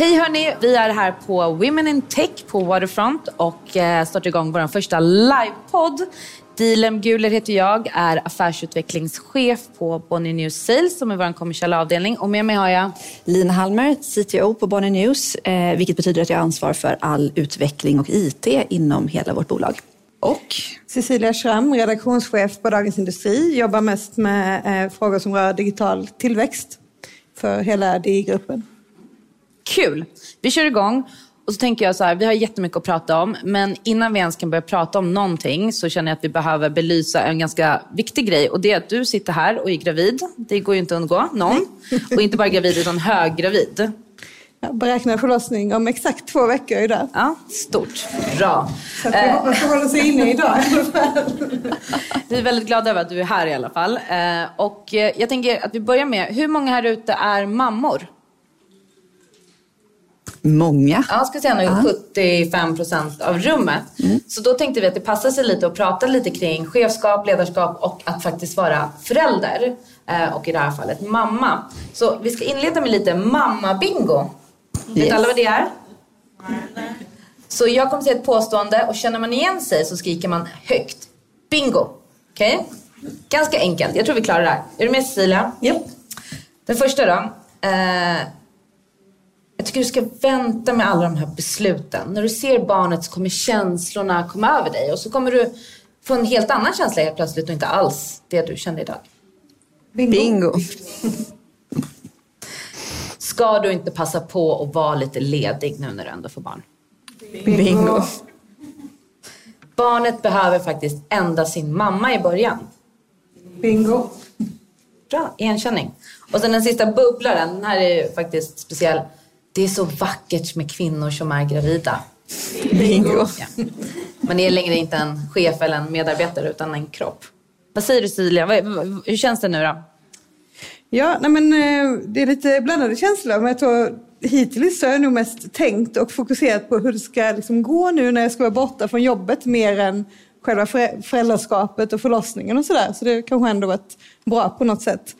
Hej hörni! Vi är här på Women in Tech på Waterfront och eh, startar igång vår första livepodd. Dilem Guler heter jag, är affärsutvecklingschef på Bonnier News Sales som är vår kommersiella avdelning. Och med mig har jag Lina Halmer, CTO på Bonnier News, eh, vilket betyder att jag har ansvar för all utveckling och IT inom hela vårt bolag. Och Cecilia Schramm, redaktionschef på Dagens Industri, jobbar mest med eh, frågor som rör digital tillväxt för hela DI-gruppen. Kul! Vi kör igång. Och så tänker jag så här, vi har jättemycket att prata om, men innan vi ens kan börja prata om någonting så känner jag att vi behöver belysa en ganska viktig grej. Och det är att du sitter här och är gravid. Det går ju inte att undgå någon. Och inte bara gravid, utan höggravid. Jag beräknar förlossning om exakt två veckor idag. Ja, stort. Bra. Så att vi hoppas att hålla sig inne idag Vi är väldigt glada över att du är här i alla fall. Eh, och eh, jag tänker att vi börjar med, hur många här ute är mammor? Många. Ja, jag ska säga nog 75 procent av rummet. Mm. Så då tänkte vi att det passar sig lite att prata lite kring chefskap, ledarskap och att faktiskt vara förälder. Eh, och i det här fallet mamma. Så vi ska inleda med lite mamma-bingo. Yes. Vet alla vad det är? Så jag kommer säga ett påstående och känner man igen sig så skriker man högt. Bingo! Okej? Okay? Ganska enkelt. Jag tror vi klarar det här. Är du med Cecilia? Ja. Yep. Den första då. Eh, jag tycker du ska vänta med alla de här besluten. När du ser barnet så kommer känslorna komma över dig och så kommer du få en helt annan känsla helt plötsligt och inte alls det du kände idag. Bingo. Bingo. Ska du inte passa på att vara lite ledig nu när du ändå får barn? Bingo. Bingo. Barnet behöver faktiskt ända sin mamma i början. Bingo. Bra, igenkänning. Och sen den sista bubblaren, den här är faktiskt speciell. Det är så vackert med kvinnor som är gravida. Bingo. Ja. Man är längre inte en chef eller en medarbetare utan en kropp. Vad säger du Cecilia? Hur känns det nu då? Ja, nej men, eh, det är lite blandade känslor. Men jag tror hittills så har jag nog mest tänkt och fokuserat på hur det ska liksom gå nu när jag ska vara borta från jobbet mer än själva föräldraskapet och förlossningen och sådär. Så det kanske ändå varit bra på något sätt.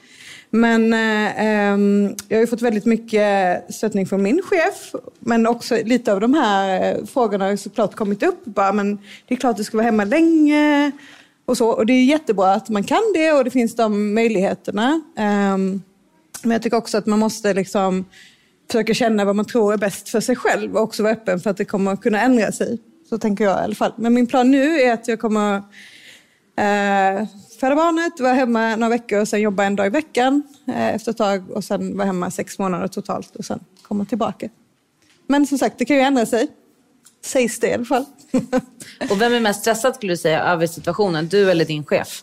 Men eh, ehm, jag har ju fått väldigt mycket stöttning från min chef. Men också lite av de här eh, frågorna har såklart kommit upp. Bara, men det är klart att du ska vara hemma länge. Och, så. och det är jättebra att man kan det och det finns de möjligheterna. Eh, men jag tycker också att man måste liksom försöka känna vad man tror är bäst för sig själv och också vara öppen för att det kommer att kunna ändra sig. Så tänker jag i alla fall. Men min plan nu är att jag kommer eh, föda barnet, vara hemma några veckor och sen jobba en dag i veckan eh, efter ett tag och sen vara hemma sex månader totalt och sen komma tillbaka. Men som sagt, det kan ju ändra sig. Sägs det i alla fall. och vem är mest stressad skulle du säga över situationen? Du eller din chef?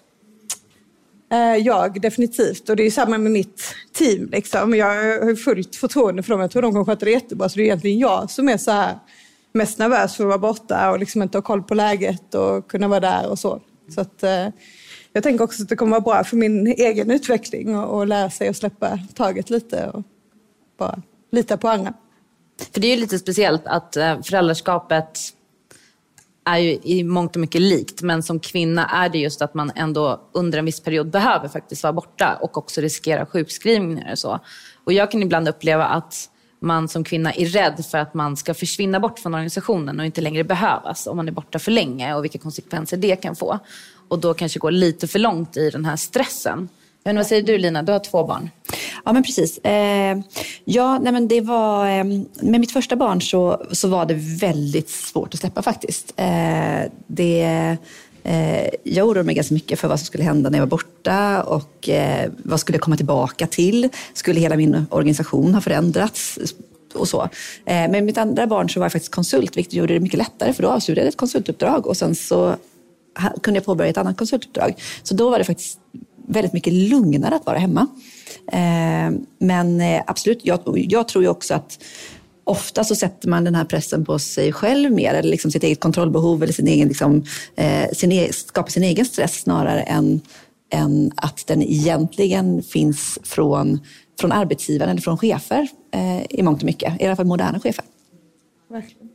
Eh, jag definitivt och det är samma med mitt team. Liksom. Jag har fullt förtroende för dem. Jag tror de kommer sköta det jättebra. Så det är egentligen jag som är så här mest nervös för att vara borta och liksom inte ha koll på läget och kunna vara där och så. Så att, eh, jag tänker också att det kommer vara bra för min egen utveckling och, och lära sig att släppa taget lite och bara lita på andra. För det är ju lite speciellt att eh, föräldraskapet är ju i mångt och mycket likt. Men som kvinna är det just att man ändå under en viss period behöver faktiskt vara borta och också riskera sjukskrivningar och så. Och jag kan ibland uppleva att man som kvinna är rädd för att man ska försvinna bort från organisationen och inte längre behövas om man är borta för länge och vilka konsekvenser det kan få. Och då kanske gå lite för långt i den här stressen. Men vad säger du Lina? Du har två barn. Ja men precis. Eh, ja, nej, men det var, eh, med mitt första barn så, så var det väldigt svårt att släppa faktiskt. Eh, det, eh, jag oroade mig ganska mycket för vad som skulle hända när jag var borta och eh, vad skulle jag komma tillbaka till? Skulle hela min organisation ha förändrats? och så. Eh, med mitt andra barn så var jag faktiskt konsult, vilket gjorde det mycket lättare för då avslutade jag ett konsultuppdrag och sen så kunde jag påbörja ett annat konsultuppdrag. Så då var det faktiskt väldigt mycket lugnare att vara hemma. Eh, men eh, absolut, jag, jag tror ju också att ofta så sätter man den här pressen på sig själv mer, eller liksom sitt eget kontrollbehov eller sin egen, liksom, eh, sin e skapar sin egen stress snarare än, än att den egentligen finns från, från arbetsgivaren eller från chefer eh, i mångt och mycket. I alla fall moderna chefer. Verkligen.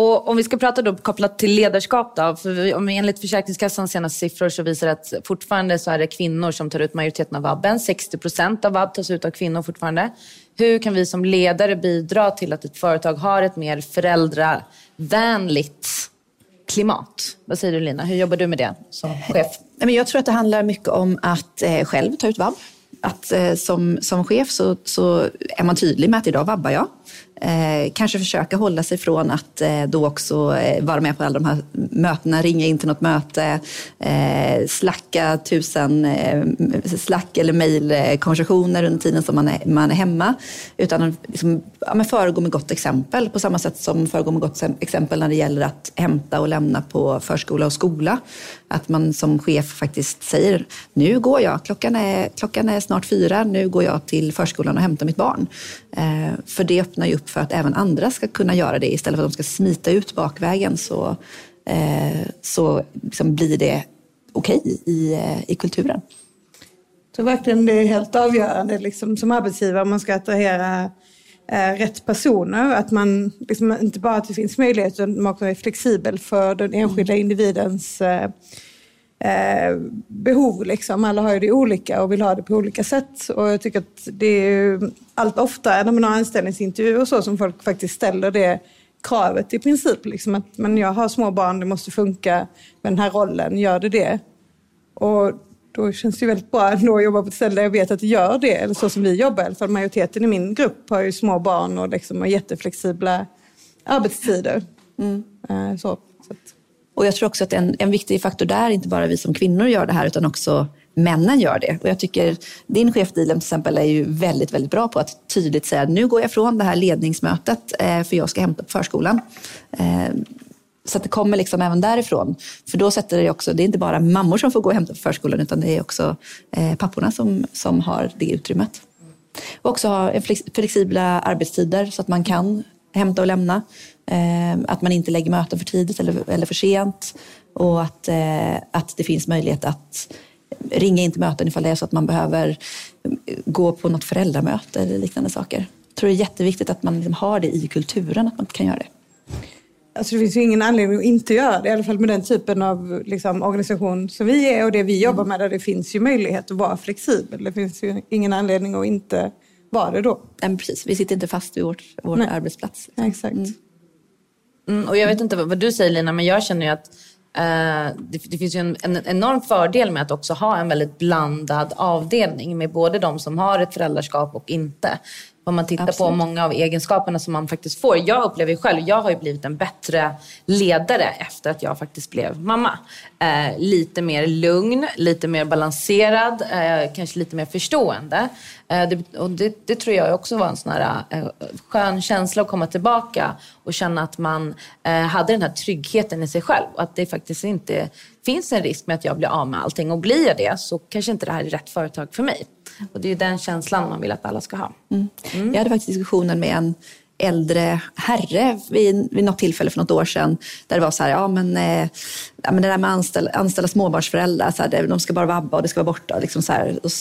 Och om vi ska prata då kopplat till ledarskap då, för om enligt Försäkringskassans senaste siffror så visar det att fortfarande så är det kvinnor som tar ut majoriteten av vabben. 60 procent av vab tas ut av kvinnor fortfarande. Hur kan vi som ledare bidra till att ett företag har ett mer föräldravänligt klimat? Vad säger du Lina? Hur jobbar du med det som chef? Jag tror att det handlar mycket om att eh, själv ta ut vab att eh, som, som chef så, så är man tydlig med att idag vabbar jag. Eh, kanske försöka hålla sig från att eh, då också eh, vara med på alla de här mötena, ringa in till något möte, eh, slacka tusen eh, slack eller mejlkonversationer under tiden som man är, man är hemma. Utan liksom, ja, föregå med gott exempel på samma sätt som föregå med gott exempel när det gäller att hämta och lämna på förskola och skola. Att man som chef faktiskt säger, nu går jag, klockan är, klockan är snart fyra, nu går jag till förskolan och hämtar mitt barn. Eh, för det öppnar ju upp för att även andra ska kunna göra det. Istället för att de ska smita ut bakvägen så, eh, så liksom blir det okej okay i, eh, i kulturen. Så verkligen det är helt avgörande liksom, som arbetsgivare om man ska attrahera rätt personer. Att man liksom, inte bara att det finns möjlighet utan man också är flexibel för den enskilda mm. individens eh, eh, behov. Liksom. Alla har ju det olika och vill ha det på olika sätt. Och jag tycker att det är allt oftare när man har anställningsintervjuer och så som folk faktiskt ställer det kravet i princip. Liksom att men jag har små barn, det måste funka med den här rollen, gör det det? Och då känns det väldigt bra att jobba på ett ställe där jag vet att det gör det, eller så som vi jobbar. I alla fall majoriteten i min grupp har ju små barn och liksom har jätteflexibla arbetstider. Mm. Eh, så, så att. Och jag tror också att en, en viktig faktor där är inte bara vi som kvinnor gör det här utan också männen gör det. Och jag tycker din chef Dilan till exempel är ju väldigt, väldigt bra på att tydligt säga nu går jag från det här ledningsmötet eh, för jag ska hämta på förskolan. Så att det kommer liksom även därifrån. För då sätter det också, det är inte bara mammor som får gå och hämta på förskolan utan det är också eh, papporna som, som har det utrymmet. Och också ha flexibla arbetstider så att man kan hämta och lämna. Eh, att man inte lägger möten för tidigt eller, eller för sent. Och att, eh, att det finns möjlighet att ringa in till möten ifall det är så att man behöver gå på något föräldramöte eller liknande saker. Jag tror det är jätteviktigt att man liksom har det i kulturen, att man kan göra det. Alltså det finns ju ingen anledning att inte göra det, i alla fall med den typen av liksom, organisation som vi är och det vi jobbar med, där det finns ju möjlighet att vara flexibel. Det finns ju ingen anledning att inte vara det då. Nej, precis, vi sitter inte fast vid vårt, vår arbetsplats. Ja, exakt. Mm. Mm, och jag vet inte vad, vad, du säger Lina, men jag känner ju att eh, det, det, finns ju en, en, enorm fördel med att också ha en väldigt blandad avdelning med både de som har ett föräldraskap och inte. Om man tittar Absolut. på många av egenskaperna som man faktiskt får. Jag upplever ju själv, jag har ju blivit en bättre ledare efter att jag faktiskt blev mamma. Eh, lite mer lugn, lite mer balanserad, eh, kanske lite mer förstående. Eh, det, och det, det, tror jag också var en sån här eh, skön känsla att komma tillbaka och känna att man eh, hade den här tryggheten i sig själv. Och att det faktiskt inte finns en risk med att jag blir av med allting. Och blir jag det så kanske inte det här är rätt företag för mig. Och det är den känslan man vill att alla ska ha. Mm. Mm. Jag hade faktiskt diskussionen med en äldre herre vid, vid något tillfälle för något år sedan. Där det var så här, ja men, eh, ja, men det där med anställa, anställa småbarnsföräldrar, så här, de ska bara vabba och det ska vara borta. Liksom så här, och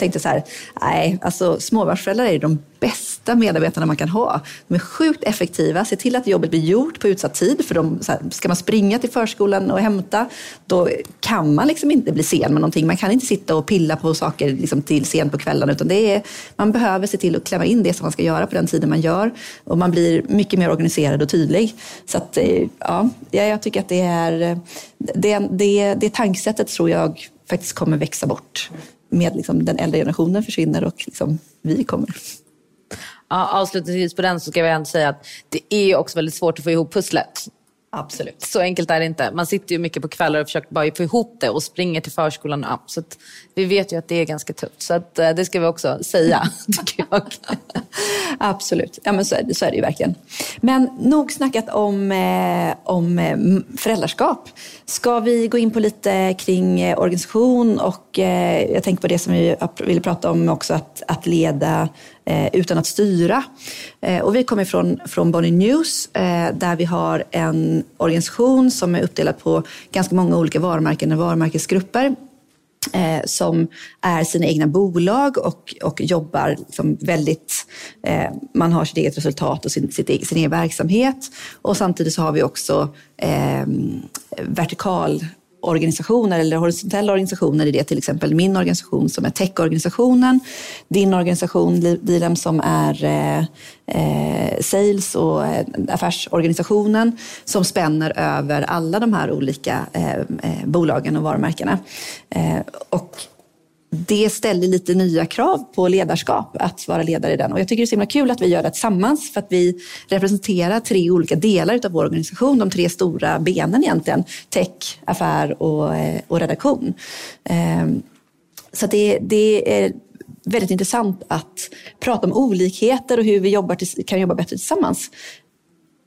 tänkte så här, nej, alltså småbarnsföräldrar är de bästa medarbetarna man kan ha. De är sjukt effektiva, ser till att jobbet blir gjort på utsatt tid. För de, så här, ska man springa till förskolan och hämta, då kan man liksom inte bli sen med någonting. Man kan inte sitta och pilla på saker liksom till sent på kvällen, utan det är, man behöver se till att klämma in det som man ska göra på den tiden man gör. Och man blir mycket mer organiserad och tydlig. Så att, eh, ja, jag tycker att det är, eh, det, det, det tankesättet tror jag faktiskt kommer växa bort med liksom, den äldre generationen försvinner och liksom, vi kommer. Ja, avslutningsvis på den så ska jag ändå säga att det är också väldigt svårt att få ihop pusslet. Absolut. Så enkelt är det inte. Man sitter ju mycket på kvällar och försöker bara få ihop det och springer till förskolan. Ja, så vi vet ju att det är ganska tufft. Så att, eh, det ska vi också säga, tycker jag. Absolut, ja, men så, är det, så är det ju verkligen. Men nog snackat om, eh, om eh, föräldraskap. Ska vi gå in på lite kring organisation och jag tänker på det som vi ville prata om också, att, att leda Eh, utan att styra. Eh, och vi kommer från, från Bonnie News eh, där vi har en organisation som är uppdelad på ganska många olika varumärken och varumärkesgrupper eh, som är sina egna bolag och, och jobbar liksom väldigt... Eh, man har sitt eget resultat och sin, sitt, e-, sin egen verksamhet. Och samtidigt så har vi också eh, vertikal organisationer eller horisontella organisationer i det, till exempel min organisation som är techorganisationen, din organisation Dilem som är eh, eh sales och eh, affärsorganisationen som spänner över alla de här olika eh, eh bolagen och varumärkena. Eh, och det ställer lite nya krav på ledarskap, att vara ledare i den. Och jag tycker det är så himla kul att vi gör det tillsammans för att vi representerar tre olika delar av vår organisation, de tre stora benen egentligen. Tech, affär och, eh, och redaktion. Ehm, så det, det är väldigt intressant att prata om olikheter och hur vi jobbar, kan jobba bättre tillsammans.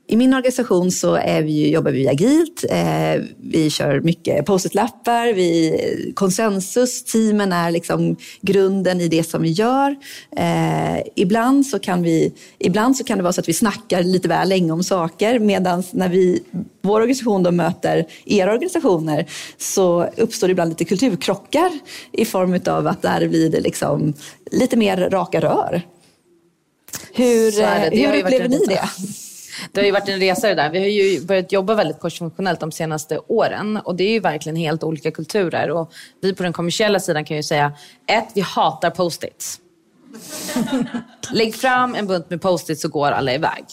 I min organisation så är vi, jobbar vi agilt. Eh, vi kör mycket post-it-lappar, vi, konsensus. Teamen är liksom grunden i det som vi gör. Eh, ibland, så kan vi, ibland så kan det vara så att vi snackar lite väl länge om saker medan när vi, vår organisation då möter era organisationer så uppstår det ibland lite kulturkrockar i form av att där blir det liksom lite mer raka rör. Hur, hur upplever ni det? Det har ju varit en resa det där. Vi har ju börjat jobba väldigt korsfunktionellt de senaste åren och det är ju verkligen helt olika kulturer. Och vi på den kommersiella sidan kan ju säga, ett, vi hatar post-its. Lägg fram en bunt med post-its så går alla iväg.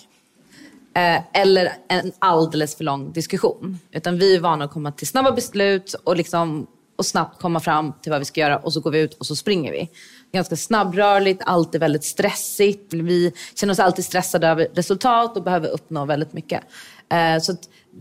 Eh, eller en alldeles för lång diskussion. Utan vi är vana att komma till snabba beslut och, liksom, och snabbt komma fram till vad vi ska göra och så går vi ut och så springer vi ganska snabbrörligt, alltid väldigt stressigt. Vi känner oss alltid stressade över resultat och behöver uppnå väldigt mycket. Eh, så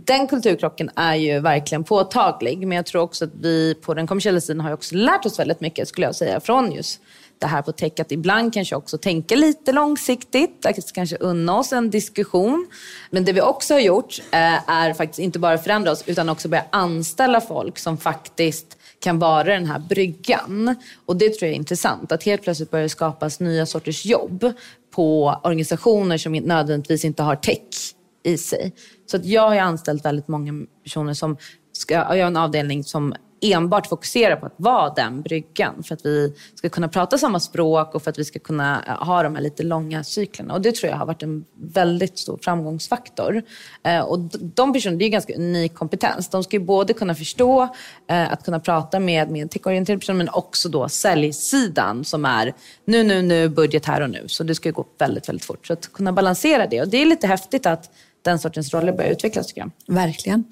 den kulturkrocken är ju verkligen påtaglig. Men jag tror också att vi på den kommersiella sidan har också lärt oss väldigt mycket, skulle jag säga, från just det här på tech. Att ibland kanske också tänka lite långsiktigt, att kanske unna oss en diskussion. Men det vi också har gjort eh, är faktiskt inte bara förändra oss, utan också börja anställa folk som faktiskt kan vara den här bryggan. Och det tror jag är intressant, att helt plötsligt börjar det skapas nya sorters jobb på organisationer som nödvändigtvis inte har tech i sig. Så att jag har anställt väldigt många personer som ska, jag har en avdelning som enbart fokusera på att vara den bryggan för att vi ska kunna prata samma språk och för att vi ska kunna eh, ha de här lite långa cyklerna. Och det tror jag har varit en väldigt stor framgångsfaktor. Eh, och de personerna, det är ju ganska unik kompetens. De ska ju både kunna förstå, eh, att kunna prata med, med techorienterade personer men också då säljsidan som är nu, nu, nu, budget här och nu. Så det ska ju gå väldigt, väldigt fort. Så att kunna balansera det. Och det är lite häftigt att den sortens roller börjar utvecklas tycker jag. Verkligen.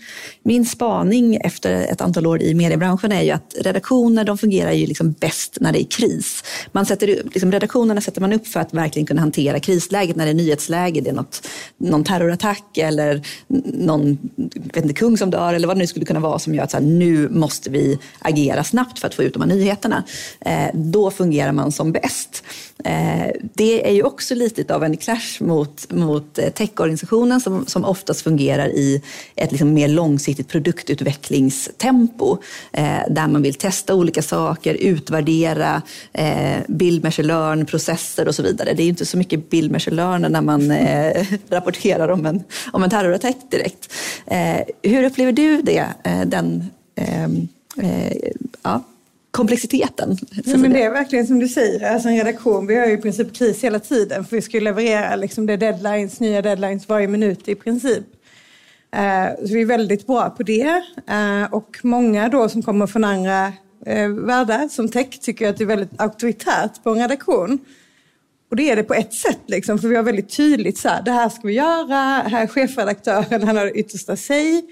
Min spaning efter ett antal år i mediebranschen är ju att redaktioner de fungerar ju liksom bäst när det är kris. Man sätter, liksom, redaktionerna sätter man upp för att verkligen kunna hantera krisläget när det är nyhetsläge, det är något, någon terrorattack eller någon vet inte, kung som dör eller vad det nu skulle kunna vara som gör att så här, nu måste vi agera snabbt för att få ut de här nyheterna. Eh, då fungerar man som bäst. Eh, det är ju också lite av en clash mot, mot eh, techorganisationen som, som oftast fungerar i ett liksom mer långsiktigt produktutvecklingstempo eh, där man vill testa olika saker, utvärdera, eh, build, measure, learn, processer och så vidare. Det är inte så mycket build, measure, learn när man eh, rapporterar om en, om en terrorattack direkt. Eh, hur upplever du det? Den, ja, komplexiteten. Ja, men det är verkligen som du säger, alltså en redaktion, vi har ju i princip kris hela tiden för vi ska leverera liksom det deadlines, nya deadlines varje minut i princip. Uh, så vi är väldigt bra på det. Uh, och många då som kommer från andra uh, världar, som tech, tycker att det är väldigt auktoritärt på en redaktion. Och det är det på ett sätt, liksom, för vi har väldigt tydligt så här, det här ska vi göra, här är chefredaktören, han har det yttersta säg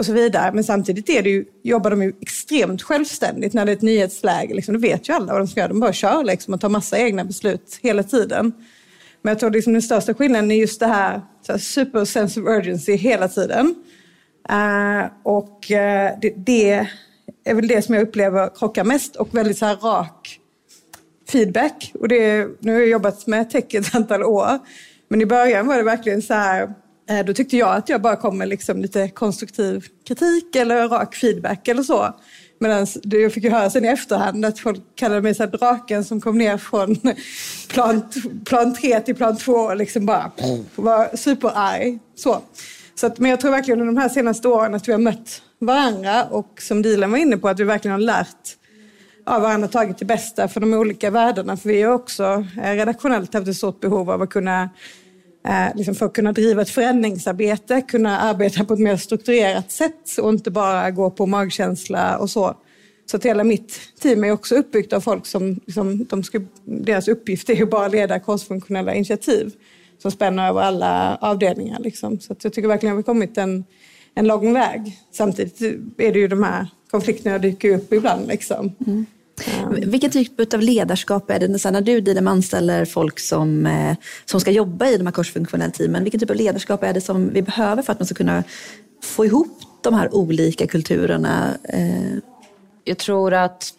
och så vidare. Men samtidigt är det ju, jobbar de ju extremt självständigt när det är ett nyhetsläge. Liksom, då vet ju alla vad de ska göra. De bara kör liksom, och tar massa egna beslut hela tiden. Men jag tror liksom den största skillnaden är just det här, så här super sense of urgency hela tiden. Uh, och uh, det, det, är väl det som jag upplever krockar mest och väldigt så här rak feedback. Och det, nu har jag jobbat med tech ett antal år. Men i början var det verkligen så här Eh, då tyckte jag att jag bara kom med liksom lite konstruktiv kritik eller rak feedback eller så. Medan jag fick ju höra sen i efterhand att folk kallade mig så draken som kom ner från plan, plan tre till plan två och liksom bara var superarg. Så. Så att, men jag tror verkligen under de här senaste åren att vi har mött varandra och som Dilan var inne på att vi verkligen har lärt av varandra tagit det bästa för de olika värdena. För vi har också eh, redaktionellt haft ett stort behov av att kunna Eh, liksom för att kunna driva ett förändringsarbete, kunna arbeta på ett mer strukturerat sätt och inte bara gå på magkänsla och så. Så att hela mitt team är också uppbyggt av folk som, som de ska, deras uppgift är ju bara att leda korsfunktionella initiativ som spänner över alla avdelningar. Liksom. Så jag tycker verkligen att vi har kommit en, en lång väg. Samtidigt är det ju de här konflikterna dyker upp ibland. Liksom. Mm. Mm. Vilken typ av ledarskap är det så när du Didem anställer folk som, eh, som ska jobba i de här korsfunktionella teamen? Vilken typ av ledarskap är det som vi behöver för att man ska kunna få ihop de här olika kulturerna? Eh? Jag tror att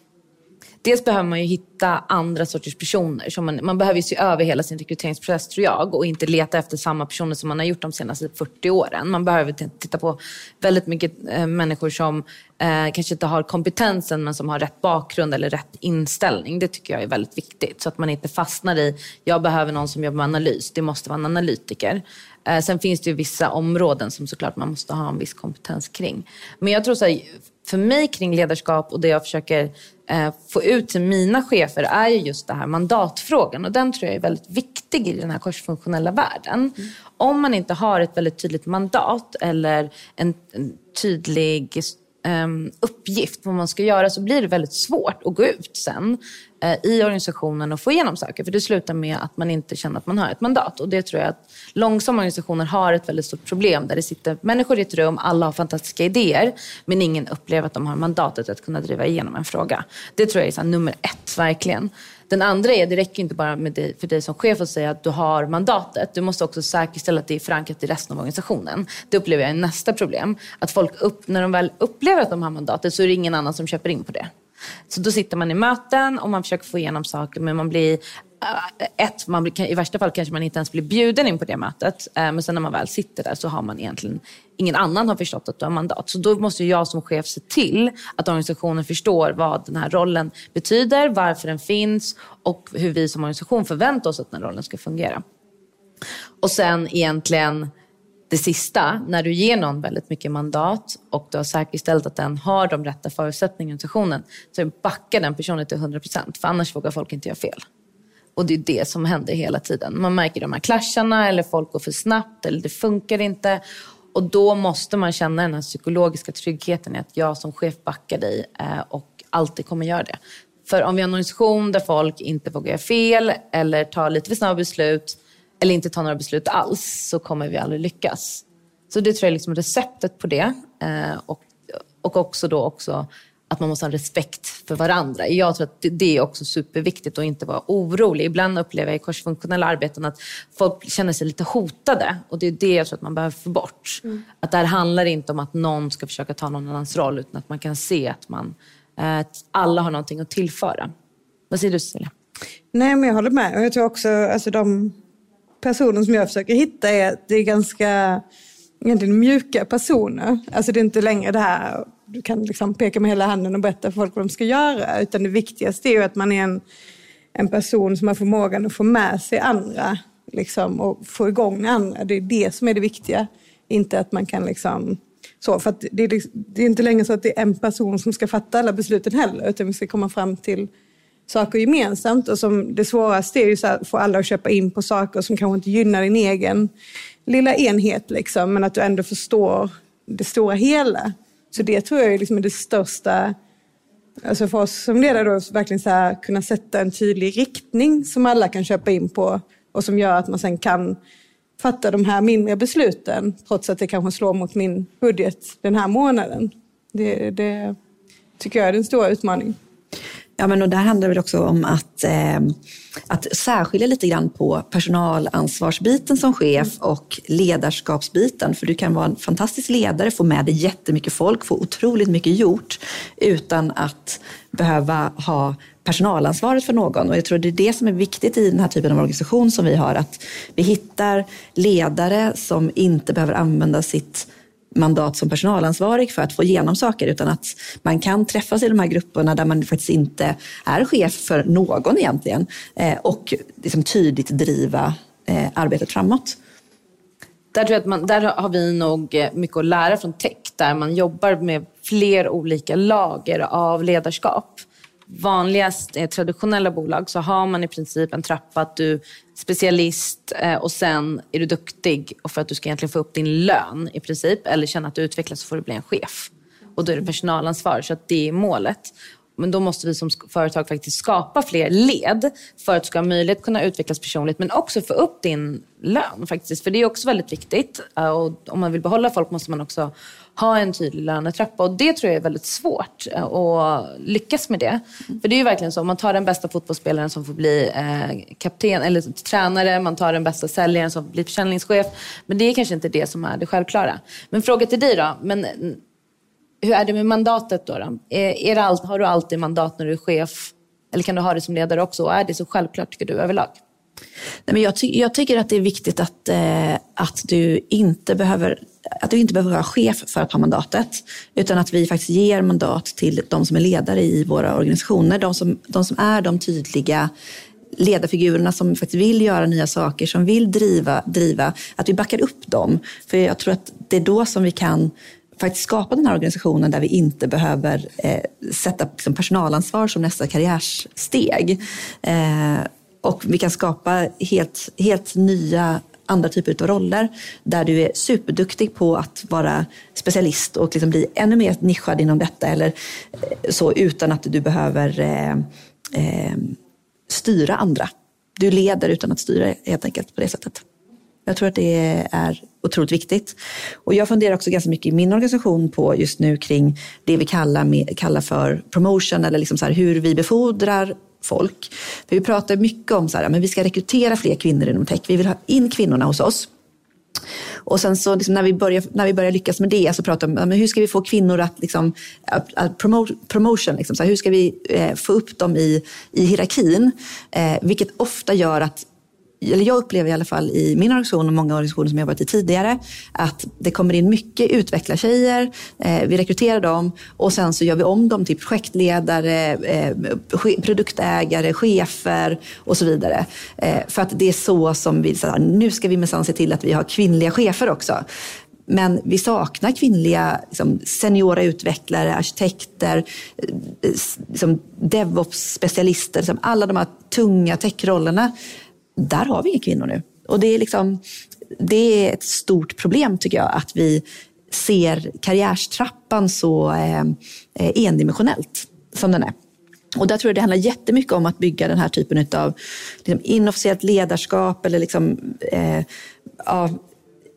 Dels behöver man ju hitta andra sorters personer. Så man, man behöver ju se över hela sin rekryteringsprocess tror jag och inte leta efter samma personer som man har gjort de senaste 40 åren. Man behöver titta på väldigt mycket eh, människor som eh, kanske inte har kompetensen men som har rätt bakgrund eller rätt inställning. Det tycker jag är väldigt viktigt så att man inte fastnar i, jag behöver någon som jobbar med analys, det måste vara en analytiker. Eh, sen finns det ju vissa områden som såklart man måste ha en viss kompetens kring. Men jag tror så här, för mig kring ledarskap och det jag försöker eh, få ut till mina chefer är ju just det här mandatfrågan. Och den tror jag är väldigt viktig i den här korsfunktionella världen. Mm. Om man inte har ett väldigt tydligt mandat eller en, en tydlig um, uppgift vad man ska göra så blir det väldigt svårt att gå ut sen Eh, i organisationen och få igenom saker. För det slutar med att man inte känner att man har ett mandat. Och det tror jag att långsamma organisationer har ett väldigt stort problem där det sitter människor i ett rum, alla har fantastiska idéer men ingen upplever att de har mandatet att kunna driva igenom en fråga. Det tror jag är så nummer ett, verkligen. Den andra är, det räcker inte bara med dig, för dig som chef att säga att du har mandatet. Du måste också säkerställa att det är förankrat i resten av organisationen. Det upplever jag är nästa problem. Att folk, upp, när de väl upplever att de har mandatet så är det ingen annan som köper in på det. Så då sitter man i möten och man försöker få igenom saker men man blir äh, ett, man blir, i värsta fall kanske man inte ens blir bjuden in på det mötet. Äh, men sen när man väl sitter där så har man egentligen, ingen annan har förstått att du har mandat. Så då måste jag som chef se till att organisationen förstår vad den här rollen betyder, varför den finns och hur vi som organisation förväntar oss att den här rollen ska fungera. Och sen egentligen det sista, när du ger någon väldigt mycket mandat och du har säkerställt att den har de rätta förutsättningarna i organisationen, så backa den personen till 100%, för annars vågar folk inte göra fel. Och det är det som händer hela tiden. Man märker de här clasharna eller folk går för snabbt eller det funkar inte. Och då måste man känna den här psykologiska tryggheten i att jag som chef backar dig eh, och alltid kommer göra det. För om vi har en organisation där folk inte vågar göra fel eller tar lite för snabba beslut eller inte tar några beslut alls så kommer vi aldrig lyckas. Så det tror jag är liksom receptet på det. Eh, och, och också då också att man måste ha respekt för varandra. Jag tror att det är också superviktigt att inte vara orolig. Ibland upplever jag i korsfunktionella arbeten att folk känner sig lite hotade och det är det jag tror att man behöver få bort. Mm. Att det här handlar inte om att någon ska försöka ta någon annans roll utan att man kan se att man, att eh, alla har någonting att tillföra. Vad säger du Cecilia? Nej, men jag håller med. Och jag tror också alltså de personer som jag försöker hitta är, det är ganska egentligen mjuka personer. Alltså det är inte längre det här du kan liksom peka med hela handen och berätta för folk vad de ska göra. Utan det viktigaste är ju att man är en, en person som har förmågan att få med sig andra liksom, och få igång andra. Det är det som är det viktiga. Inte att man kan liksom... Så, för det, är, liksom, det är inte längre så att det är en person som ska fatta alla besluten heller, utan vi ska komma fram till saker gemensamt. Och som det svåraste är ju att få alla att köpa in på saker som kanske inte gynnar din egen lilla enhet, liksom, men att du ändå förstår det stora hela. Så det tror jag liksom är liksom det största, alltså för oss som ledare, då, verkligen så här, kunna sätta en tydlig riktning som alla kan köpa in på och som gör att man sen kan fatta de här mindre besluten trots att det kanske slår mot min budget den här månaden. Det, det tycker jag är den stora utmaningen. Ja, men och där handlar det också om att, eh, att särskilja lite grann på personalansvarsbiten som chef och ledarskapsbiten. För du kan vara en fantastisk ledare, få med dig jättemycket folk, få otroligt mycket gjort utan att behöva ha personalansvaret för någon. Och jag tror det är det som är viktigt i den här typen av organisation som vi har, att vi hittar ledare som inte behöver använda sitt mandat som personalansvarig för att få igenom saker utan att man kan träffas i de här grupperna där man faktiskt inte är chef för någon egentligen eh, och liksom tydligt driva eh, arbetet framåt. Där, tror jag att man, där har vi nog eh, mycket att lära från tech där man jobbar med fler olika lager av ledarskap vanligast eh, traditionella bolag så har man i princip en trappa att du är specialist eh, och sen är du duktig och för att du ska egentligen få upp din lön i princip eller känna att du utvecklas så får du bli en chef. Och då är det personalansvar, så att det är målet. Men då måste vi som företag faktiskt skapa fler led för att du ska ha möjlighet att kunna utvecklas personligt men också få upp din lön faktiskt. För det är också väldigt viktigt. Eh, och om man vill behålla folk måste man också ha en tydlig lönetrappa. Och det tror jag är väldigt svårt eh, att lyckas med det. För det är ju verkligen så, om man tar den bästa fotbollsspelaren som får bli eh, kapten eller tränare, man tar den bästa säljaren som får bli försäljningschef. Men det är kanske inte det som är det självklara. Men fråga till dig då. Men, hur är det med mandatet då? då? Eh, är, det allt, har du alltid mandat när du är chef? Eller kan du ha det som ledare också? Och är det så självklart tycker du överlag? Nej, men jag, ty jag tycker att det är viktigt att, eh, att, du inte behöver, att du inte behöver vara chef för att ha mandatet. Utan att vi faktiskt ger mandat till de som är ledare i våra organisationer. De som, de som är de tydliga ledarfigurerna som faktiskt vill göra nya saker, som vill driva, driva, att vi backar upp dem. För jag tror att det är då som vi kan faktiskt skapa den här organisationen där vi inte behöver eh, sätta liksom, personalansvar som nästa karriärsteg. Eh, och vi kan skapa helt, helt nya andra typer av roller där du är superduktig på att vara specialist och liksom bli ännu mer nischad inom detta eller eh, så utan att du behöver eh, eh, styra andra. Du leder utan att styra helt enkelt på det sättet. Jag tror att det är otroligt viktigt. Och jag funderar också ganska mycket i min organisation på just nu kring det vi kallar, med, kallar för promotion eller liksom så här, hur vi befordrar folk. För vi pratar mycket om att vi ska rekrytera fler kvinnor inom tech. Vi vill ha in kvinnorna hos oss. Och sen så liksom när, vi börjar, när vi börjar lyckas med det så pratar vi om hur ska vi få kvinnor att, liksom, att, att promote, promotion, liksom, så här, hur ska vi eh, få upp dem i, i hierarkin? Eh, vilket ofta gör att eller jag upplever i alla fall i min organisation och många organisationer som jag varit i tidigare, att det kommer in mycket utvecklartjejer, eh, vi rekryterar dem och sen så gör vi om dem till projektledare, eh, produktägare, chefer och så vidare. Eh, för att det är så som vi, så här, nu ska vi minsann se till att vi har kvinnliga chefer också. Men vi saknar kvinnliga liksom, seniora utvecklare, arkitekter, eh, liksom, DevOps-specialister. Liksom, alla de här tunga techrollerna där har vi inga kvinnor nu. Och det är, liksom, det är ett stort problem tycker jag, att vi ser karriärstrappan så eh, eh endimensionellt som den är. Och där tror jag det handlar jättemycket om att bygga den här typen av liksom, inofficiellt ledarskap eller liksom, eh, ja,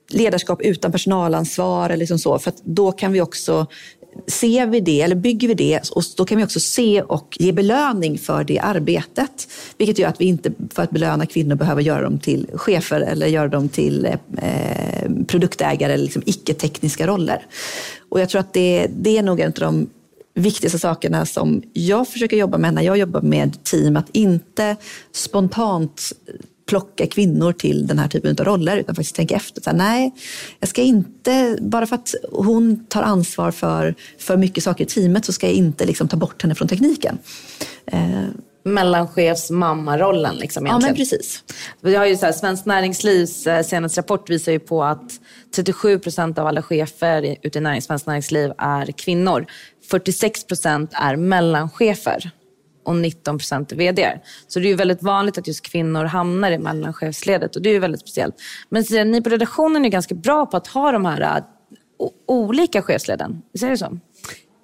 ledarskap utan personalansvar. Eller liksom så, för då kan vi också ser vi det, eller bygger vi det, och då kan vi också se och ge belöning för det arbetet. Vilket gör att vi inte, för att belöna kvinnor, behöver göra dem till chefer eller göra dem till eh, eh, produktägare eller liksom icke-tekniska roller. Och jag tror att det, det är nog en av de viktigaste sakerna som jag försöker jobba med när jag jobbar med team, att inte spontant plocka kvinnor till den här typen av roller utan faktiskt tänka efter. Så här, nej, jag ska inte, bara för att hon tar ansvar för, för mycket saker i teamet så ska jag inte liksom ta bort henne från tekniken. Eh. Mellanchefs mammarollen liksom egentligen. Ja men precis. Vi har ju så här, Svenskt Näringslivs eh, senaste rapport visar ju på att 37 procent av alla chefer ute i närings, Svenskt Näringsliv är kvinnor. 46 procent är mellanchefer och 19 procent är vd. Så det är ju väldigt vanligt att just kvinnor hamnar i mellanchefsledet och det är ju väldigt speciellt. Men så, ni på redaktionen är ganska bra på att ha de här uh, olika chefsleden. Visst är det så?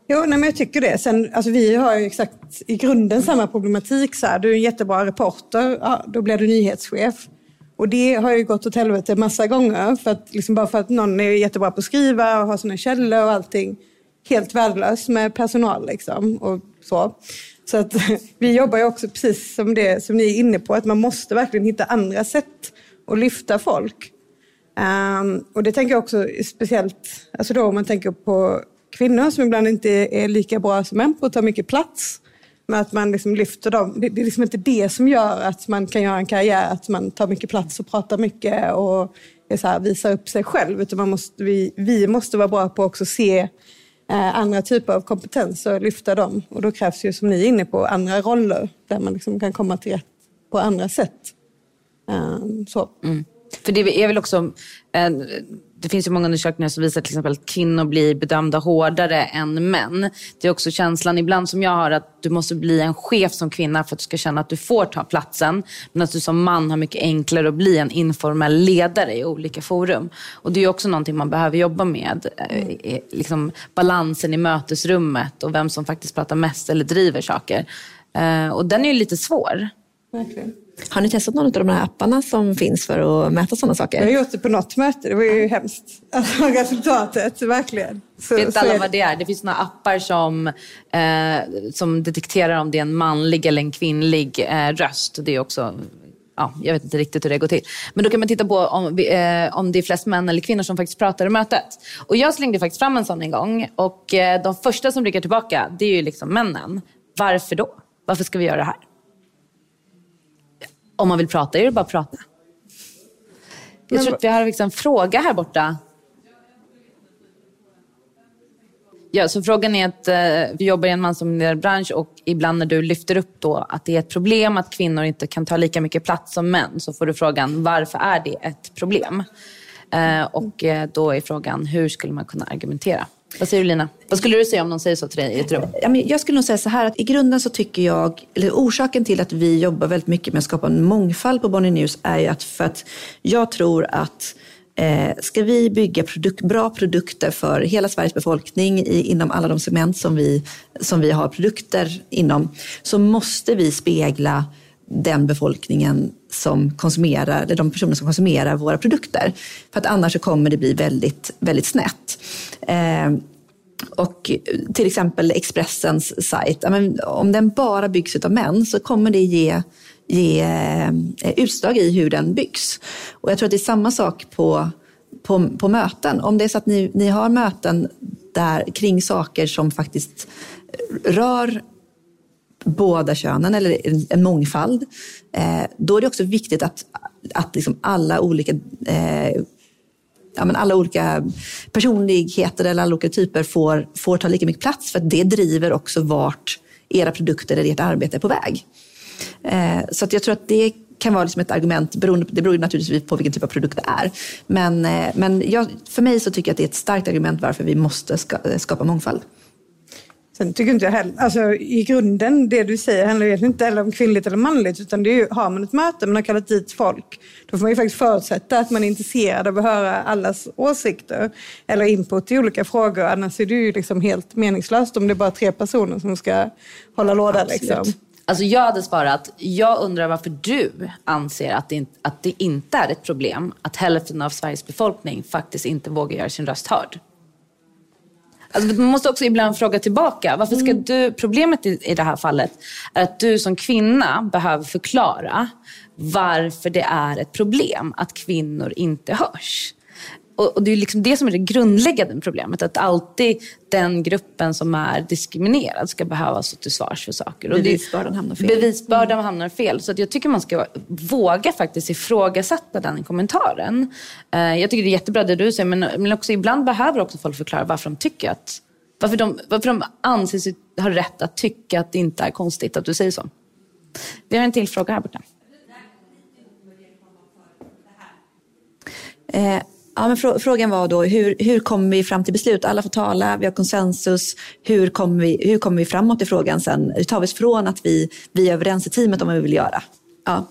Jo, nej, men jag tycker det. Sen, alltså, vi har ju exakt i grunden samma problematik. Så här. Du är en jättebra reporter, ja, då blir du nyhetschef. Och det har ju gått åt helvete massa gånger. För att, liksom bara för att någon är jättebra på att skriva och har sina källor och allting. Helt värdelös med personal liksom. Och så. Så att vi jobbar ju också precis som det som ni är inne på, att man måste verkligen hitta andra sätt att lyfta folk. Um, och det tänker jag också speciellt, alltså då om man tänker på kvinnor som ibland inte är lika bra som män på att ta mycket plats. Men att man liksom lyfter dem. Det, det är liksom inte det som gör att man kan göra en karriär, att man tar mycket plats och pratar mycket och är så här, visar upp sig själv. Utan man måste, vi, vi måste vara bra på att också se Eh, andra typer av kompetenser och lyfta dem. Och då krävs ju, som ni är inne på, andra roller där man liksom kan komma till rätt på andra sätt. Ehm, så. Mm. För det är väl också, det finns ju många undersökningar som visar till exempel att kvinnor blir bedömda hårdare än män. Det är också känslan ibland som jag har att du måste bli en chef som kvinna för att du ska känna att du får ta platsen. Men att du som man har mycket enklare att bli en informell ledare i olika forum. Och det är också någonting man behöver jobba med. Eh, liksom balansen i mötesrummet och vem som faktiskt pratar mest eller driver saker. Eh, och den är ju lite svår. Verkligen. Har ni testat någon av de här apparna som finns för att mäta sådana saker? Jag har gjort det på något möte, det var ju hemskt. Alltså resultatet, verkligen. Så, Vet alla vad det är? Det finns några appar som, eh, som detekterar om det är en manlig eller en kvinnlig eh, röst. Det är också Ja, jag vet inte riktigt hur det går till. Men då kan man titta på om, eh, om det är flest män eller kvinnor som faktiskt pratar i mötet. Och jag slängde faktiskt fram en sån en gång. Och eh, de första som blickar tillbaka, det är ju liksom männen. Varför då? Varför ska vi göra det här? Om man vill prata är det bara att prata. Jag Men, tror att vi har liksom en fråga här borta. Ja, så frågan är att eh, vi jobbar i en mansdominerad bransch och ibland när du lyfter upp då att det är ett problem att kvinnor inte kan ta lika mycket plats som män så får du frågan varför är det ett problem? Eh, och eh, då är frågan hur skulle man kunna argumentera? Vad säger du Lina? Vad skulle du säga om någon säger så till dig i ett rum? Jag skulle nog säga så här att i grunden så tycker jag, eller orsaken till att vi jobbar väldigt mycket med att skapa en mångfald på Bonnie News är ju att för att jag tror att Eh, ska vi bygga produk bra produkter för hela Sveriges befolkning i, inom alla de segment som vi, som vi har produkter inom så måste vi spegla den befolkningen som konsumerar, eller de personer som konsumerar våra produkter. För att annars så kommer det bli väldigt, väldigt snett. Eh, och till exempel Expressens sajt, om den bara byggs av män så kommer det ge, ge eh, utslag i hur den byggs. Och jag tror att det är samma sak på, på, på möten. Om det är så att ni, ni har möten där, kring saker som faktiskt rör båda könen eller en, en mångfald, eh, då är det också viktigt att, att liksom alla olika eh, ja, men alla olika personligheter eller alla olika typer får, får ta lika mycket plats för att det driver också vart era produkter eller ert arbete är på väg. Eh, så att jag tror att det kan vara liksom ett argument, beroende, det beror naturligtvis på vilken typ av produkt det är. Men, eh, men jag, för mig så tycker jag att det är ett starkt argument varför vi måste ska, skapa mångfald. Sen tycker inte jag heller, alltså i grunden, det du säger handlar egentligen inte heller om kvinnligt eller manligt, utan det är ju, har man ett möte, man har kallat dit folk, då får man ju faktiskt förutsätta att man är intresserad av att höra allas åsikter eller input i olika frågor, annars är det ju liksom helt meningslöst om det är bara tre personer som ska hålla låda. Liksom. Alltså jag hade svarat, jag undrar varför du anser att det, att det inte är ett problem att hälften av Sveriges befolkning faktiskt inte vågar göra sin röst hörd. Alltså, man måste också ibland fråga tillbaka. Varför ska mm. du, problemet i, i det här fallet är att du som kvinna behöver förklara varför det är ett problem att kvinnor inte hörs. Och, och det är liksom det som är det grundläggande problemet. Att alltid den gruppen som är diskriminerad ska behöva stå till svars för saker. Bevisbördan hamnar fel. Bevisbördan mm. hamnar fel. Så jag tycker man ska våga faktiskt ifrågasätta den kommentaren. Uh, jag tycker det är jättebra det du säger, men, men också ibland behöver också folk förklara varför de tycker att varför de, varför de anser sig ha rätt att tycka att det inte är konstigt att du säger så. Vi har en till fråga här borta. Eh, Ja, men frå frågan var då hur, hur kommer vi fram till beslut? Alla får tala, vi har konsensus. Hur kommer vi, hur kommer vi framåt i frågan sen? Hur tar vi oss från att vi, vi är överens i teamet om vad vi vill göra? Ja.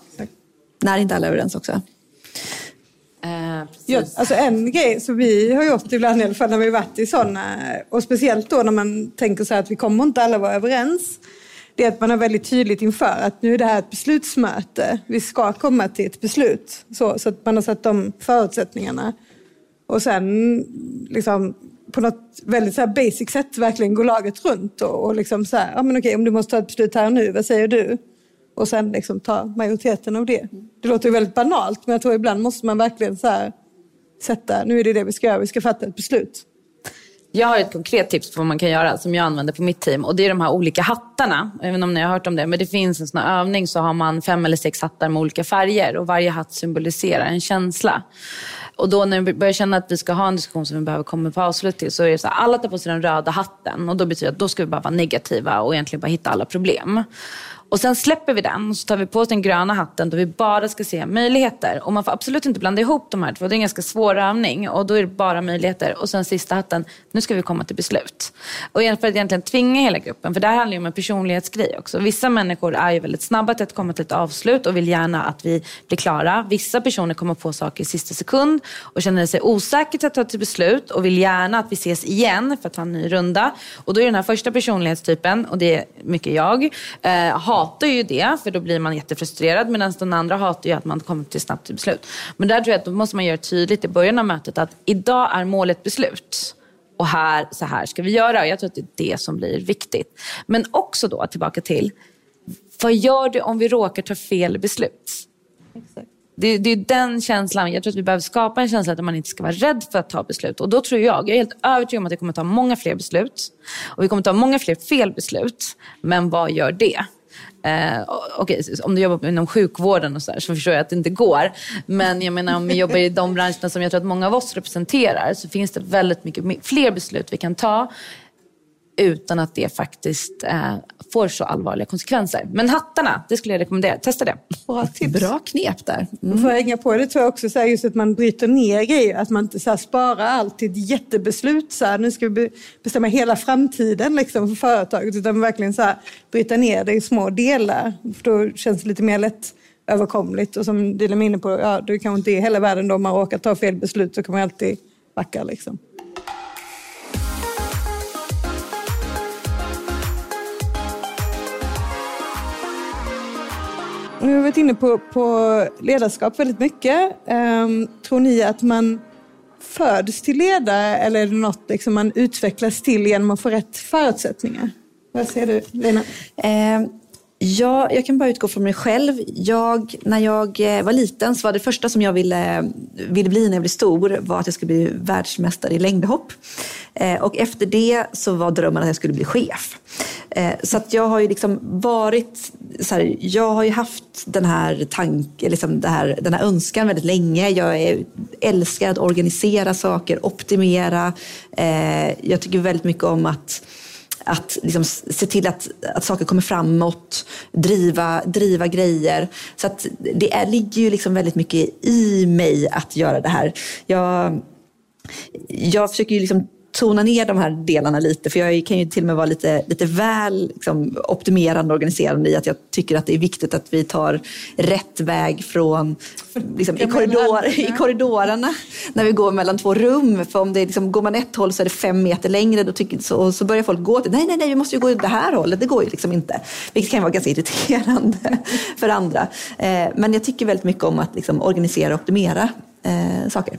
När inte alla är överens också. Uh, ja, alltså en grej som vi har gjort ibland i alla fall när vi varit i sådana, och speciellt då när man tänker så här att vi kommer inte alla vara överens, det är att man har väldigt tydligt inför att nu är det här ett beslutsmöte, vi ska komma till ett beslut. Så, så att man har satt de förutsättningarna. Och sen liksom på något väldigt så basic sätt verkligen gå laget runt och, och liksom så här, ja men okej om du måste ta ett beslut här och nu, vad säger du? Och sen liksom ta majoriteten av det. Det låter ju väldigt banalt men jag tror ibland måste man verkligen så här sätta, nu är det det vi ska göra, vi ska fatta ett beslut. Jag har ett konkret tips på vad man kan göra som jag använder på mitt team. Och Det är de här olika hattarna. Även om ni har hört om det. Men det finns en sån övning så har man fem eller sex hattar med olika färger. Och Varje hatt symboliserar en känsla. Och då när vi börjar känna att vi ska ha en diskussion som vi behöver komma på avslut till så är det så här, alla tar på sig den röda hatten och då betyder det att då ska vi bara vara negativa och egentligen bara hitta alla problem. Och sen släpper vi den och så tar vi på oss den gröna hatten då vi bara ska se möjligheter. Och man får absolut inte blanda ihop de här två. Det är en ganska svår övning och då är det bara möjligheter. Och sen sista hatten, nu ska vi komma till beslut. Och för att egentligen tvinga hela gruppen, för det här handlar ju om en personlighetsgrej också. Vissa människor är ju väldigt snabba till att komma till ett avslut och vill gärna att vi blir klara. Vissa personer kommer på saker i sista sekund och känner sig osäkra till att ta till beslut och vill gärna att vi ses igen för att ta en ny runda. Och då är den här första personlighetstypen, och det är mycket jag, eh, hatar ju det för då blir man jättefrustrerad medan den andra hatar ju att man kommer till snabbt till beslut. Men där tror jag att då måste man göra tydligt i början av mötet att idag är målet beslut. Och här, så här ska vi göra. Jag tror att det är det som blir viktigt. Men också då tillbaka till, vad gör du om vi råkar ta fel beslut? Exakt. Det, det, är den känslan, jag tror att vi behöver skapa en känsla att man inte ska vara rädd för att ta beslut. Och då tror jag, jag är helt övertygad om att vi kommer ta många fler beslut. Och vi kommer ta många fler fel beslut. Men vad gör det? Eh, okay, om du jobbar inom sjukvården och så, där, så förstår jag att det inte går. Men jag menar om vi jobbar i de branscherna som jag tror att många av oss representerar så finns det väldigt mycket fler beslut vi kan ta utan att det faktiskt eh, får så allvarliga konsekvenser. Men hattarna, det skulle jag rekommendera. Testa det. Bra, tips. Bra knep där. Mm. För att hänga på det tror jag också så här, just att man bryter ner grejer. Att man inte så här, sparar allt till ett jättebeslut. Så här, nu ska vi bestämma hela framtiden liksom, för företaget. Utan verkligen så här, bryta ner det i små delar. För då känns det lite mer lätt överkomligt. Och som Dilan är inne på, ja, det kanske inte är hela världen då. Om man råkar ta fel beslut så kan man alltid backa. Liksom. Nu har vi varit inne på, på ledarskap väldigt mycket. Um, tror ni att man föds till ledare eller är det något liksom man utvecklas till genom att få rätt förutsättningar? Vad säger du, Lena? Um. Ja, jag kan bara utgå från mig själv. Jag, när jag eh, var liten så var det första som jag ville, ville bli när jag blev stor var att jag skulle bli världsmästare i längdhopp. Eh, och efter det så var drömmen att jag skulle bli chef. Eh, så att jag har ju liksom varit, så här, jag har ju haft den här, tank, liksom det här, den här önskan väldigt länge. Jag är, älskar att organisera saker, optimera. Eh, jag tycker väldigt mycket om att att liksom se till att, att saker kommer framåt, driva, driva grejer. Så att det är, ligger ju liksom väldigt mycket i mig att göra det här. Jag, jag försöker ju liksom tona ner de här delarna lite. För jag kan ju till och med vara lite, lite väl liksom, optimerande och organiserande i att jag tycker att det är viktigt att vi tar rätt väg från liksom, i, korridor, i korridorerna när vi går mellan två rum. För om det liksom, går man ett håll så är det fem meter längre då tycker, så, så börjar folk gå till, nej, nej, nej, vi måste ju gå det här hållet. Det går ju liksom inte. Vilket kan vara ganska irriterande för andra. Eh, men jag tycker väldigt mycket om att liksom, organisera och optimera eh, saker.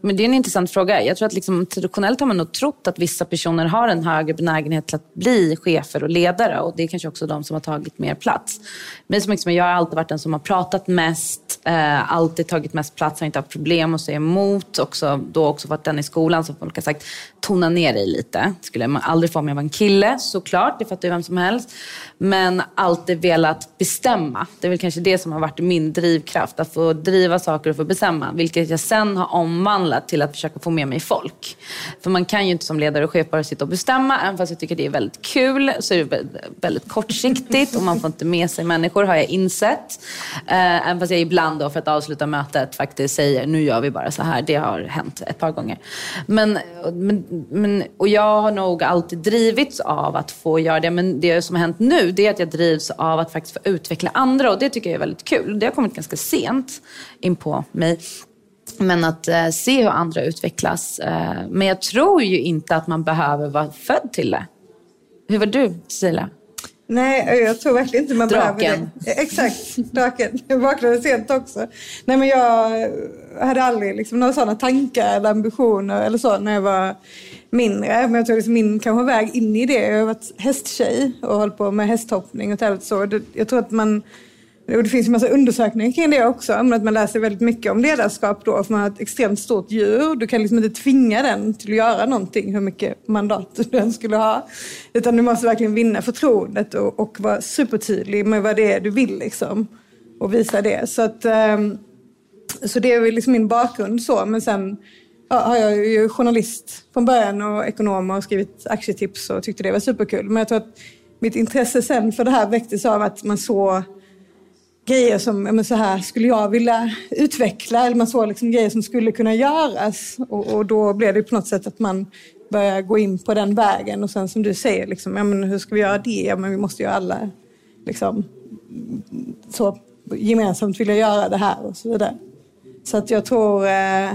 Men det är en intressant fråga. Jag tror att liksom, traditionellt har man nog trott att vissa personer har en högre benägenhet till att bli chefer och ledare. Och det är kanske också de som har tagit mer plats. Men som liksom, jag har alltid varit den som har pratat mest, eh, alltid tagit mest plats, har inte haft problem att säga emot. Också, då också varit den i skolan som folk har sagt, tona ner dig lite. skulle man aldrig få om jag var en kille, såklart. Det fattar ju vem som helst. Men alltid velat bestämma. Det är väl kanske det som har varit min drivkraft. Att få driva saker och få bestämma. Vilket jag sen har omvandlat till att försöka få med mig folk. För man kan ju inte som ledare och chef bara sitta och bestämma. Även fast jag tycker det är väldigt kul så är det väldigt kortsiktigt och man får inte med sig människor har jag insett. Eh, även fast jag ibland då för att avsluta mötet faktiskt säger nu gör vi bara så här. Det har hänt ett par gånger. Men, men, men, och jag har nog alltid drivits av att få göra det. Men det som har hänt nu det är att jag drivs av att faktiskt få utveckla andra och det tycker jag är väldigt kul. Det har kommit ganska sent in på mig. Men att eh, se hur andra utvecklas. Eh, men jag tror ju inte att man behöver vara född till det. Hur var du, Cecilia? Nej, jag tror verkligen inte man draken. behöver det. Exakt, draken. Jag vaknade sent också. Nej, men jag hade aldrig liksom några sådana tankar eller ambitioner eller så när jag var mindre. Men jag tror liksom min kanske väg in i det. Jag har varit hästtjej och hållit på med hästhoppning och tävlat så. Jag tror att man och det finns en massa undersökningar kring det också, men att man läser väldigt mycket om ledarskap då, för man har ett extremt stort djur. Du kan liksom inte tvinga den till att göra någonting, hur mycket mandat den skulle ha. Utan du måste verkligen vinna förtroendet och, och vara supertydlig med vad det är du vill liksom. Och visa det. Så, att, um, så det är väl liksom min bakgrund så, men sen ja, har jag ju journalist från början och ekonom och skrivit aktietips och tyckte det var superkul. Men jag tror att mitt intresse sen för det här väcktes av att man såg grejer som, men så här skulle jag vilja utveckla, eller man såg liksom grejer som skulle kunna göras. Och, och då blev det på något sätt att man börjar gå in på den vägen och sen som du säger, liksom, ja, men hur ska vi göra det? Ja, men vi måste ju alla liksom, så gemensamt vilja göra det här och så vidare. Så att jag tror eh,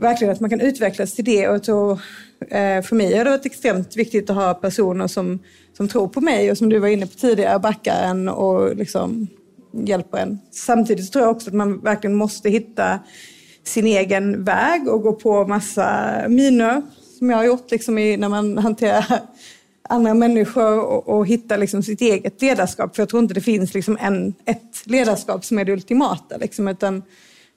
verkligen att man kan utvecklas till det och jag tror, eh, för mig har det varit extremt viktigt att ha personer som, som tror på mig och som du var inne på tidigare, Backaren och liksom hjälper en. Samtidigt tror jag också att man verkligen måste hitta sin egen väg och gå på massa miner som jag har gjort liksom i, när man hanterar andra människor och, och hitta liksom sitt eget ledarskap. För jag tror inte det finns liksom en, ett ledarskap som är det ultimata. Liksom, utan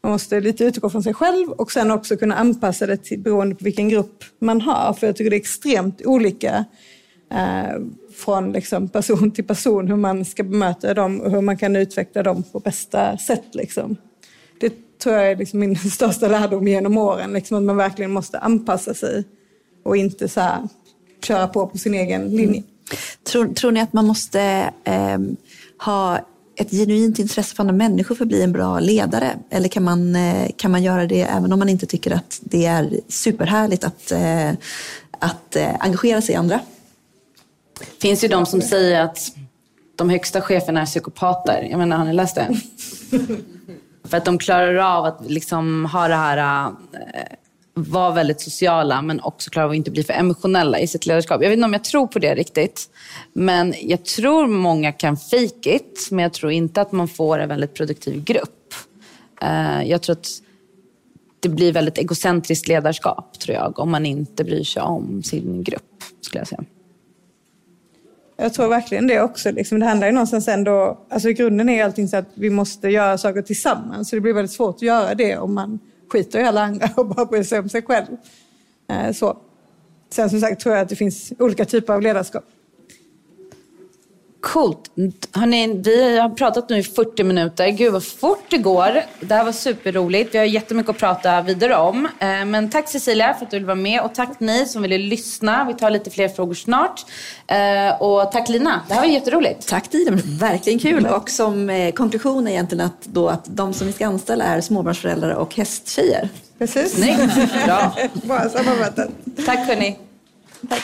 man måste lite utgå från sig själv och sen också kunna anpassa det till, beroende på vilken grupp man har. För jag tycker det är extremt olika eh, från liksom person till person hur man ska bemöta dem och hur man kan utveckla dem på bästa sätt. Liksom. Det tror jag är liksom min största lärdom genom åren, liksom, att man verkligen måste anpassa sig och inte så här, köra på på sin egen linje. Tror, tror ni att man måste eh, ha ett genuint intresse för andra människor för att bli en bra ledare? Eller kan man, eh, kan man göra det även om man inte tycker att det är superhärligt att, eh, att eh, engagera sig i andra? Det finns ju de som säger att de högsta cheferna är psykopater. Jag menar, har ni läst det? För att de klarar av att liksom ha det här, vara väldigt sociala men också klarar av att inte bli för emotionella i sitt ledarskap. Jag vet inte om jag tror på det riktigt. Men jag tror många kan fake it, men jag tror inte att man får en väldigt produktiv grupp. Jag tror att det blir väldigt egocentriskt ledarskap, tror jag, om man inte bryr sig om sin grupp, skulle jag säga. Jag tror verkligen det också. Liksom, det handlar ju någonstans ändå, alltså i grunden är allting så att vi måste göra saker tillsammans. Så det blir väldigt svårt att göra det om man skiter i alla andra och bara bryr sig om sig själv. Eh, så. Sen som sagt tror jag att det finns olika typer av ledarskap. Coolt. Hörrni, vi har pratat nu i 40 minuter. Gud vad fort det går. Det här var superroligt. Vi har jättemycket att prata vidare om. Men tack Cecilia för att du ville vara med och tack ni som ville lyssna. Vi tar lite fler frågor snart. Och tack Lina, det här var jätteroligt. Tack Dina, verkligen kul. Och som konklusion är egentligen att, då, att de som vi ska anställa är småbarnsföräldrar och hästtjejer. Precis. Snyggt. Bra. Bra sammanfattat. Tack hörni. Tack.